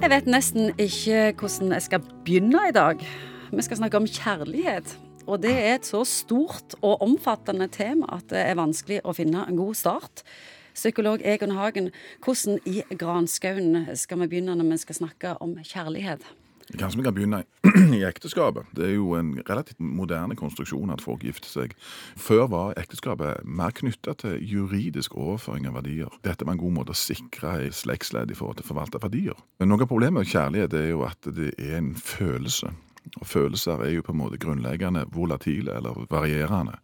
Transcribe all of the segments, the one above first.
Jeg vet nesten ikke hvordan jeg skal begynne i dag. Vi skal snakke om kjærlighet. Og det er et så stort og omfattende tema at det er vanskelig å finne en god start. Psykolog Egon Hagen, hvordan i granskauen skal vi begynne når vi skal snakke om kjærlighet? Kanskje vi kan begynne i ekteskapet. Det er jo en relativt moderne konstruksjon at folk gifter seg. Før var ekteskapet mer knytta til juridisk overføring av verdier. Dette var en god måte å sikre ei slektsledd i forhold til å forvalte verdier. Noe av problemet med kjærlighet er jo at det er en følelse. Og følelser er jo på en måte grunnleggende volatile eller varierende.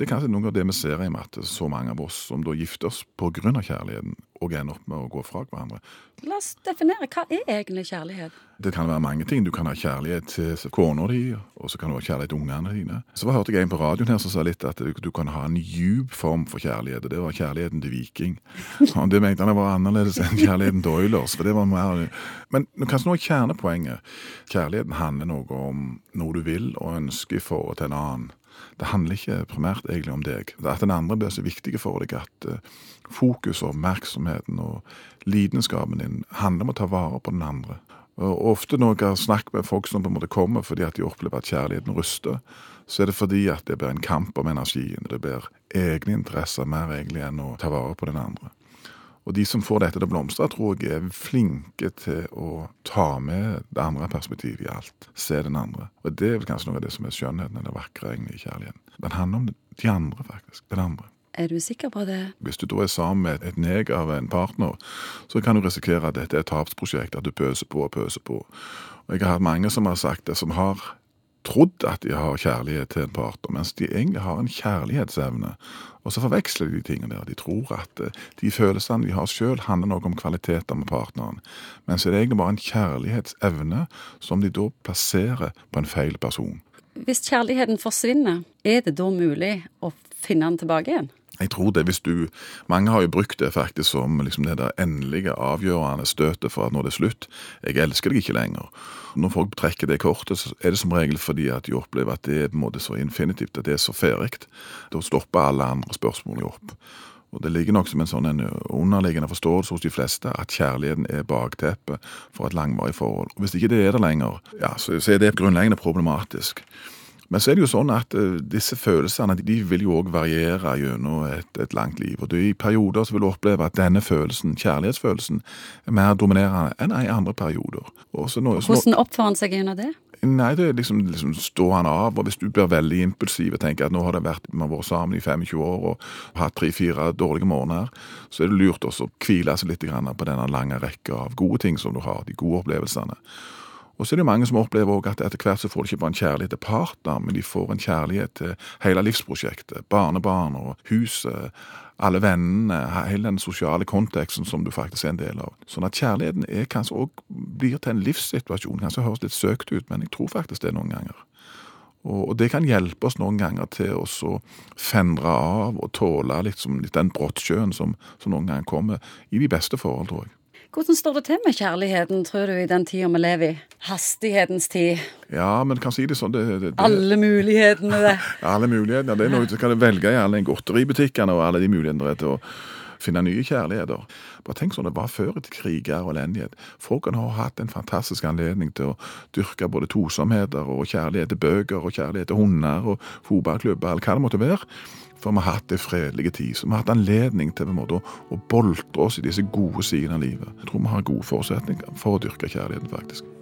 Det er kanskje noe av det vi ser i at så mange av oss som da gifter oss pga. kjærligheten, og ender opp med å gå fra hverandre. La oss definere. Hva er egentlig kjærlighet? Det kan være mange ting. Du kan ha kjærlighet til kona di, og så kan du ha kjærlighet til ungene dine. Så hørte jeg en på radioen her som sa litt at du, kan ha en djup form for kjærlighet, og det var kjærligheten til Viking. Og det mente han var annerledes enn kjærligheten til Oilers, for det var mer Men kanskje noe kjernepoenget. Kjærligheten handler noe om noe du vil og ønsker i forhold til en annen. Det handler ikke primært egentlig om deg. Det er At den andre blir så viktig for deg at uh, fokus og oppmerksomheten og lidenskapen din handler om å ta vare på den andre. Og Ofte når jeg har snakket med folk som på en måte kommer fordi at de opplever at kjærligheten ruster, så er det fordi at det blir en kamp om energien. Det blir egne interesser mer egentlig enn å ta vare på den andre. Og de som får dette til å blomstre, tror jeg er flinke til å ta med det andre perspektivet i alt. Se den andre. Og det er vel kanskje noe av det som er skjønnheten eller vakre egentlig i kjærligheten. Den handler om de andre, faktisk. Den andre. Er du sikker på det? Hvis du da er sammen med et neg av en partner, så kan du risikere at dette er et tapsprosjekt, at du pøser på og pøser på. Og jeg har hatt mange som har sagt det, som har trodd at de har kjærlighet til en partner, mens de egentlig har en kjærlighetsevne. Og så forveksler de de tingene der. De tror at eh, de følelsene de har sjøl, handler noe om kvaliteter med partneren. Men så er det egentlig bare en kjærlighetsevne som de da plasserer på en feil person. Hvis kjærligheten forsvinner, er det da mulig å finne den tilbake igjen? Jeg tror det hvis du Mange har jo brukt det faktisk som liksom det der endelige, avgjørende støtet for at nå det er slutt. Jeg elsker deg ikke lenger. Når folk trekker det kortet, så er det som regel fordi at de opplever at det er på en måte så infinitivt, at det er så ferdig. Da stopper alle andre spørsmål opp. Og Det ligger nok som en sånn en underliggende forståelse hos de fleste at kjærligheten er bakteppet for et langvarig forhold. Og Hvis ikke det er det lenger, ja, så er det grunnleggende problematisk. Men så er det jo sånn at uh, disse følelsene de vil jo òg variere gjennom et, et, langt liv. Og du, I perioder så vil du oppleve at denne følelsen, kjærlighetsfølelsen er mer dominerende enn i andre perioder. Nå, Hvordan oppfører han seg gjennom det? Nei, det er liksom, liksom står han av. og Hvis du blir veldig impulsiv og tenker at nå har det vært, har vært sammen i 25 år og hatt tre-fire dårlige måneder, så er det lurt også å hvile seg litt på denne lange rekka av gode ting som du har, de gode opplevelsene. Og så er det mange som opplever også at etter hvert så får de ikke bare en kjærlighet til partner, men de får en kjærlighet til hele livsprosjektet. Barnebarn og huset, alle vennene, hele den sosiale konteksten som du faktisk er en del av. Sånn at kjærligheten er kanskje òg blir til en livssituasjon. Kanskje høres litt søkt ut, men jeg tror faktisk det noen ganger. Og det kan hjelpe oss noen ganger til å fendre av og tåle litt, litt den brottsjøen som, som noen ganger kommer, i de beste forhold, tror jeg. Hvordan står det til med kjærligheten, tror du, i den tida vi lever i? Hastighetens tid. Ja, men kan si det sånn det, det, det, Alle mulighetene, det. alle mulighetene. Det er noe du kan velge i alle godteributikkene og alle de mulighetene til å finne nye kjærligheter. Bare tenk sånn det var før etter kriger og elendighet. Folkene har hatt en fantastisk anledning til å dyrke både tosomheter og kjærlighet til bøker og kjærlighet til hunder og fotballklubber, eller hva det måtte være. For vi har hatt en fredelige tid. Så vi har hatt anledning til måte, å boltre oss i disse gode sidene av livet. Jeg tror vi har gode forutsetninger for å dyrke kjærligheten, faktisk.